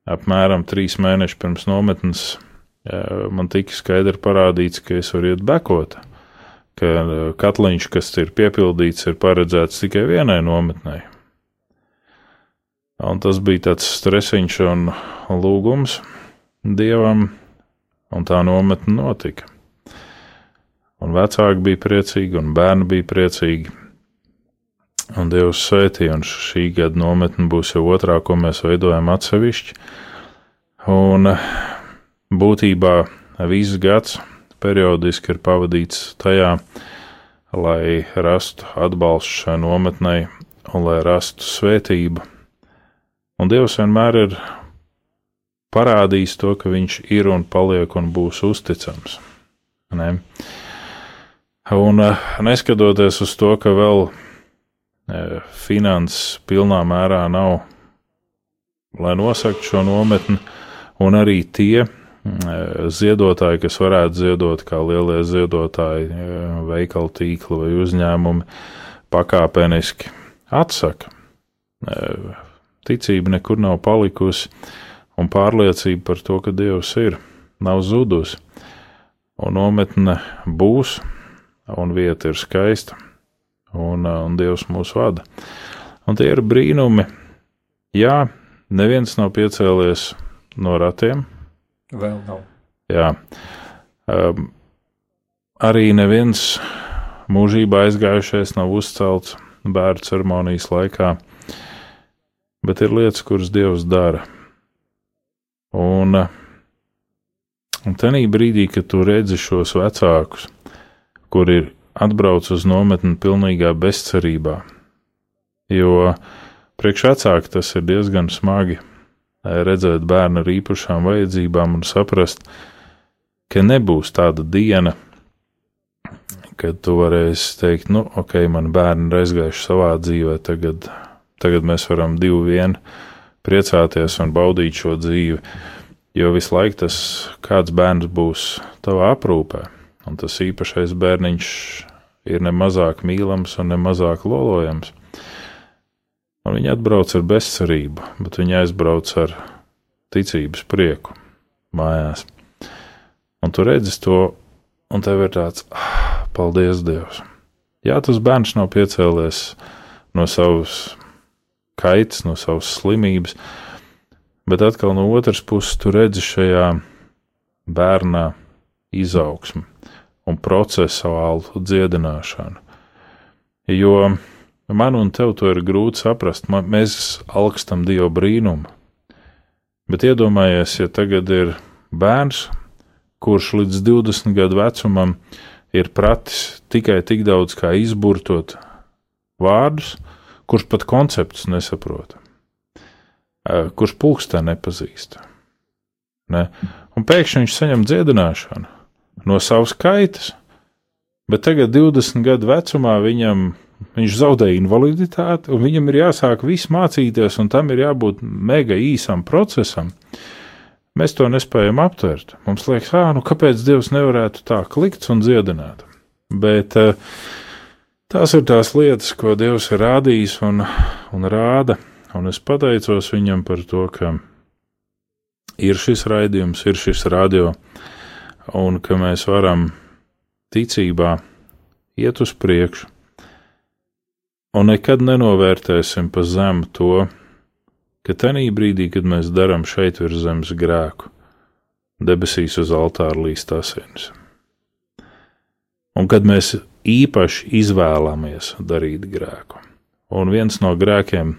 apmēram trīs mēnešus pirms nometnes, man tika skaidri parādīts, ka es varu iet bekot, ka katliņš, kas ir piepildīts, ir paredzēts tikai vienai nometnei. Un tas bija tāds stresiņš un lūgums dievam, un tā nometne notika. Un vecāki bija priecīgi, un bērni bija priecīgi. Un Dievs svētīja, un šī gada nometne būs jau otrā, ko mēs veidojam atsevišķi. Un būtībā viss gads periodiski ir pavadīts tajā, lai rastu atbalstu šai nometnei un lai rastu svētību. Un Dievs vienmēr ir parādījis to, ka Viņš ir un paliek un būs uzticams. Ne? Un eh, neskatoties uz to, ka vēl eh, finanses pilnā mērā nav, lai nosaktu šo nometni, un arī tie ziedotāji, kas varētu ziedot, kā lielie ziedotāji, veikalu tīkli vai uzņēmumi, pakāpeniski atsaka. Ticība nekur nav palikusi, un pārliecība par to, ka Dievs ir, nav zudusi. Un nometne būs, un vieta ir skaista, un, un Dievs mūs vada. Un tie ir brīnumi. Jā, neviens nav piecēlies no ratiem, Vēl nav. Jā. Um, arī neviens mūžībā aizgājušais nav uzcelts bērnu ceremonijas laikā, bet ir lietas, kuras Dievs dara. Un, un tenī brīdī, kad tu redzi šos vecākus, kur ir atbrauc uz nometni pilnīgā bezcerībā, jo priekš vecāki tas ir diezgan smagi redzēt bērnu ar īpašām vajadzībām un saprast, ka nebūs tāda diena, kad tu varēsi teikt, nu, ok, man bērni ir aizgājuši savā dzīvē, tagad, tagad mēs varam divi vien priecāties un baudīt šo dzīvi, jo visu laiku tas kāds bērns būs tavā aprūpē, un tas īpašais bērniņš ir ne mazāk mīlams un ne mazāk lolojams. Un viņi atbrauc ar bezcerību, bet viņi aizbrauc ar ticības prieku mājās. Un tu redzi to, un tev ir tāds, ah, paldies Dievs! Jā, tas bērns nav piecēlies no savas kaitas, no savas slimības, bet atkal no otras puses tu redzi šajā bērnā izaugsmu un procesuālu dziedināšanu. Jo Man un tev to ir grūti saprast. Man, mēs augstam Dieva brīnumu. Bet iedomājies, ja tagad ir bērns, kurš līdz 20 gadu vecumam ir pratis tikai tik daudz kā izburtot vārdus, kurš pat konceptus nesaprot, kurš pulkstē nepazīst. Ne? Un pēkšņi viņš saņem dziedināšanu no savas kaitas, bet tagad, 20 gadu vecumā, viņam Viņš zaudēja invaliditāti, un viņam ir jāsāk viss mācīties, un tam ir jābūt mega īsam procesam. Mēs to nespējam aptvert. Mums liekas, ah, nu kāpēc Dievs nevarētu tā klikt un dziedināt? Bet uh, tās ir tās lietas, ko Dievs ir rādījis un, un rāda. Un es pateicos viņam par to, ka ir šis raidījums, ir šis radio, un ka mēs varam ticībā iet uz priekšu. Un nekad nenovērtēsim pa zemu to, ka tenī brīdī, kad mēs darām šeit virs zemes grēku, debesīs uz altāra līst asins. Un kad mēs īpaši izvēlamies darīt grēku, un viens no grēkiem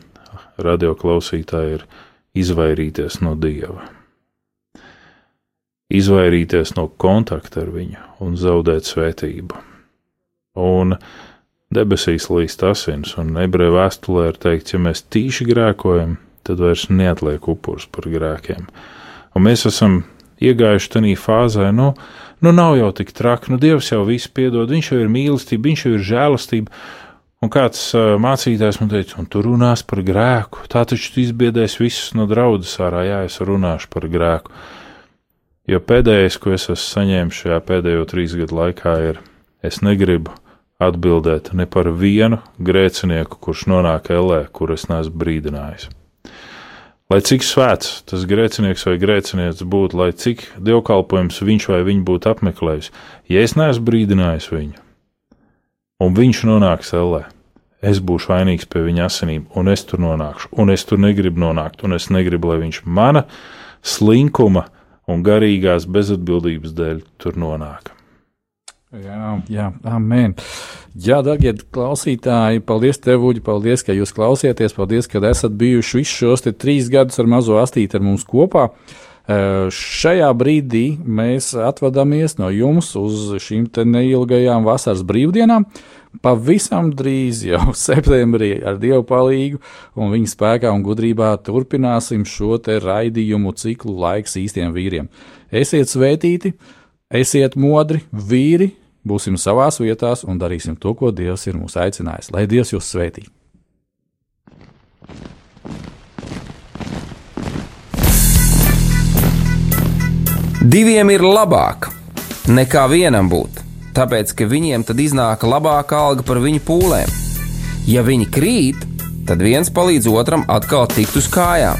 radioklausītāji ir izvairīties no dieva, izvairīties no kontakta ar viņu un zaudēt svētību. Un debesīs līst asins, un ebreju vēstulē ir teikts, ja mēs tīši grēkojam, tad vairs neatliek upurs par grēkiem. Un mēs esam iegājuši tajā fāzē, nu, nu nav jau tik traki, nu Dievs jau visu piedod, viņš jau ir mīlestība, viņš jau ir žēlastība. Un kāds uh, mācītājs man teica, un tu runās par grēku, tā taču izbiedēs visus no draudzes ārā, jā, es runāšu par grēku. Jo pēdējais, ko es esmu saņēmis šajā pēdējo trīs gadu laikā, ir, es negribu atbildēt ne par vienu grēcinieku, kurš nonāk ellē, kur es neesmu brīdinājis. Lai cik svēts tas grēcinieks vai grēcinieca būtu, lai cik dievkalpojums viņš vai viņa būtu apmeklējis, ja es neesmu brīdinājis viņu, un viņš nonāks ellē, es būšu vainīgs pie viņa asinīm, un es tur nonākšu, un es tur negribu nonākt, un es negribu, lai viņš mana slinkuma un garīgās bezatbildības dēļ tur nonāk. Jā, jā, amen. Jā, darbie klausītāji, paldies tev, Uģi, paldies, ka jūs klausieties, paldies, ka esat bijuši visus šos trīs gadus ar mazo astīti ar mums kopā. Uh, šajā brīdī mēs atvadāmies no jums uz šīm neilgajām vasaras brīvdienām. Pavisam drīz, jau (laughs) septembrī, ar Dievu palīdzību un viņa spēkā un gudrībā turpināsim šo raidījumu ciklu laiks īstiem vīriem. Esiet svētīti! Esiet modri, vīri, būsim savās vietās un darīsim to, ko Dievs ir mūs aicinājis. Lai Dievs jūs svētī! Diviem ir labāk nekā vienam būt, tāpēc ka viņiem tad iznāk labāka alga par viņu pūlēm. Ja viņi krīt, tad viens palīdz otram atkal tikt uz kājām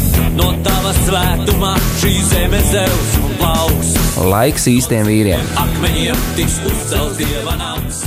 No tava svētumā šī zeme zeus un plauks. Laiks īstiem vīriem. Akmeņiem tiks uzcelts dieva nams.